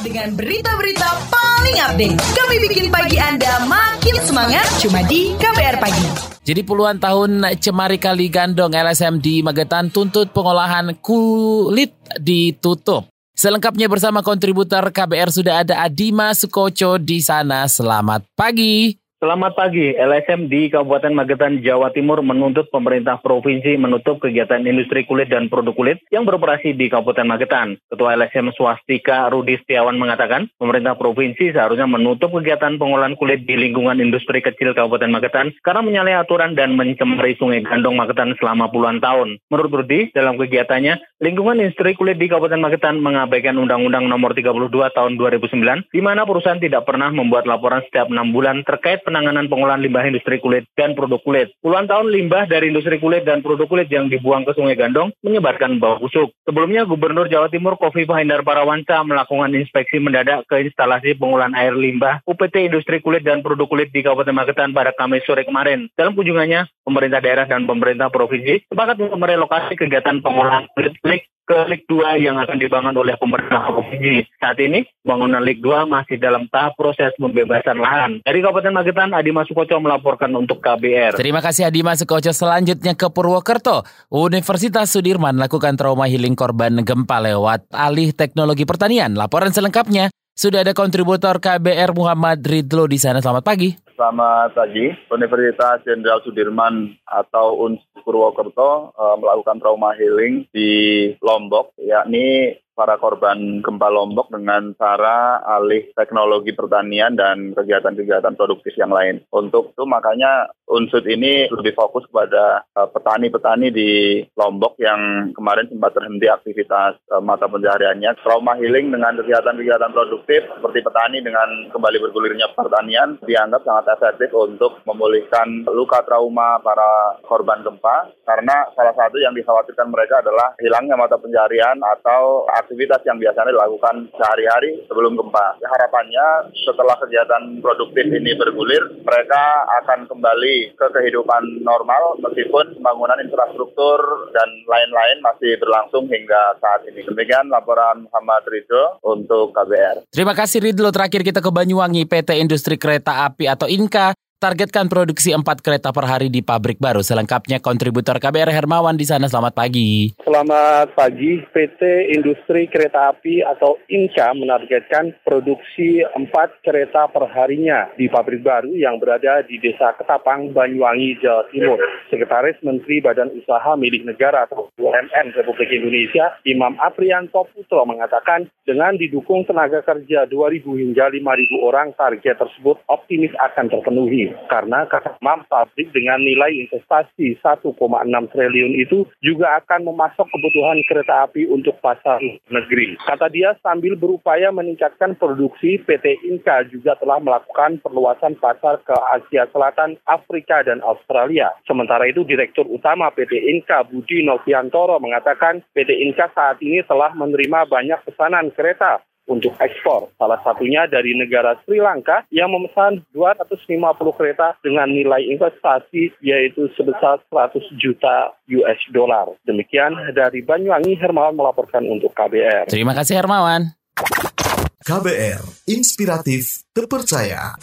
Dengan berita-berita paling update, kami bikin pagi Anda makin semangat cuma di KBR Pagi. Jadi puluhan tahun cemari kali gandong LSM di Magetan tuntut pengolahan kulit ditutup. Selengkapnya bersama kontributor KBR sudah ada Adima Sukoco di sana. Selamat pagi. Selamat pagi. LSM di Kabupaten Magetan, Jawa Timur menuntut pemerintah provinsi menutup kegiatan industri kulit dan produk kulit yang beroperasi di Kabupaten Magetan. Ketua LSM Swastika Rudi Setiawan mengatakan, pemerintah provinsi seharusnya menutup kegiatan pengolahan kulit di lingkungan industri kecil Kabupaten Magetan karena menyalahi aturan dan mencemari Sungai Gandong Magetan selama puluhan tahun. Menurut Rudi, dalam kegiatannya, lingkungan industri kulit di Kabupaten Magetan mengabaikan Undang-Undang Nomor 32 Tahun 2009, di mana perusahaan tidak pernah membuat laporan setiap enam bulan terkait penanganan pengolahan limbah industri kulit dan produk kulit. Puluhan tahun limbah dari industri kulit dan produk kulit yang dibuang ke Sungai Gandong menyebarkan bau busuk. Sebelumnya, Gubernur Jawa Timur Kofifa Indar Parawansa melakukan inspeksi mendadak ke instalasi pengolahan air limbah UPT Industri Kulit dan Produk Kulit di Kabupaten Magetan pada Kamis sore kemarin. Dalam kunjungannya, pemerintah daerah dan pemerintah provinsi sepakat untuk merelokasi kegiatan pengolahan kulit kulit ke Lig 2 yang akan dibangun oleh pemerintah provinsi. Saat ini, bangunan Lig 2 masih dalam tahap proses pembebasan lahan. Dari Kabupaten Magetan, Adima Sukoco melaporkan untuk KBR. Terima kasih Adima Sukoco. Selanjutnya ke Purwokerto. Universitas Sudirman lakukan trauma healing korban gempa lewat alih teknologi pertanian. Laporan selengkapnya sudah ada kontributor KBR Muhammad Ridlo di sana. Selamat pagi. Selamat pagi. Universitas Jenderal Sudirman atau UNS Purwokerto uh, melakukan trauma healing di Lombok, yakni para korban gempa Lombok dengan cara alih teknologi pertanian dan kegiatan-kegiatan produktif yang lain. Untuk itu makanya unsur ini lebih fokus kepada petani-petani uh, di Lombok yang kemarin sempat terhenti aktivitas uh, mata pencahariannya. Trauma healing dengan kegiatan-kegiatan produktif seperti petani dengan kembali bergulirnya pertanian dianggap sangat efektif untuk memulihkan luka trauma para korban gempa karena salah satu yang dikhawatirkan mereka adalah hilangnya mata pencaharian atau aktivitas yang biasanya dilakukan sehari-hari sebelum gempa. Ya, harapannya setelah kegiatan produktif ini bergulir, mereka akan kembali ke kehidupan normal meskipun pembangunan infrastruktur dan lain-lain masih berlangsung hingga saat ini. Demikian laporan Muhammad Ridho untuk KBR. Terima kasih Ridho. Terakhir kita ke Banyuwangi, PT Industri Kereta Api atau INKA targetkan produksi 4 kereta per hari di pabrik baru. Selengkapnya kontributor KBR Hermawan di sana. Selamat pagi. Selamat pagi. PT Industri Kereta Api atau INCA menargetkan produksi 4 kereta per harinya di pabrik baru yang berada di Desa Ketapang, Banyuwangi, Jawa Timur. Sekretaris Menteri Badan Usaha Milik Negara atau BUMN Republik Indonesia, Imam Aprianto Putro mengatakan dengan didukung tenaga kerja 2.000 hingga 5.000 orang, target tersebut optimis akan terpenuhi karena kata Mam pabrik dengan nilai investasi 1,6 triliun itu juga akan memasok kebutuhan kereta api untuk pasar negeri. Kata dia sambil berupaya meningkatkan produksi PT Inka juga telah melakukan perluasan pasar ke Asia Selatan, Afrika dan Australia. Sementara itu Direktur Utama PT Inka Budi Noviantoro mengatakan PT Inka saat ini telah menerima banyak pesanan kereta untuk ekspor. Salah satunya dari negara Sri Lanka yang memesan 250 kereta dengan nilai investasi yaitu sebesar 100 juta US dollar. Demikian dari Banyuwangi, Hermawan melaporkan untuk KBR. Terima kasih Hermawan. KBR, inspiratif, terpercaya.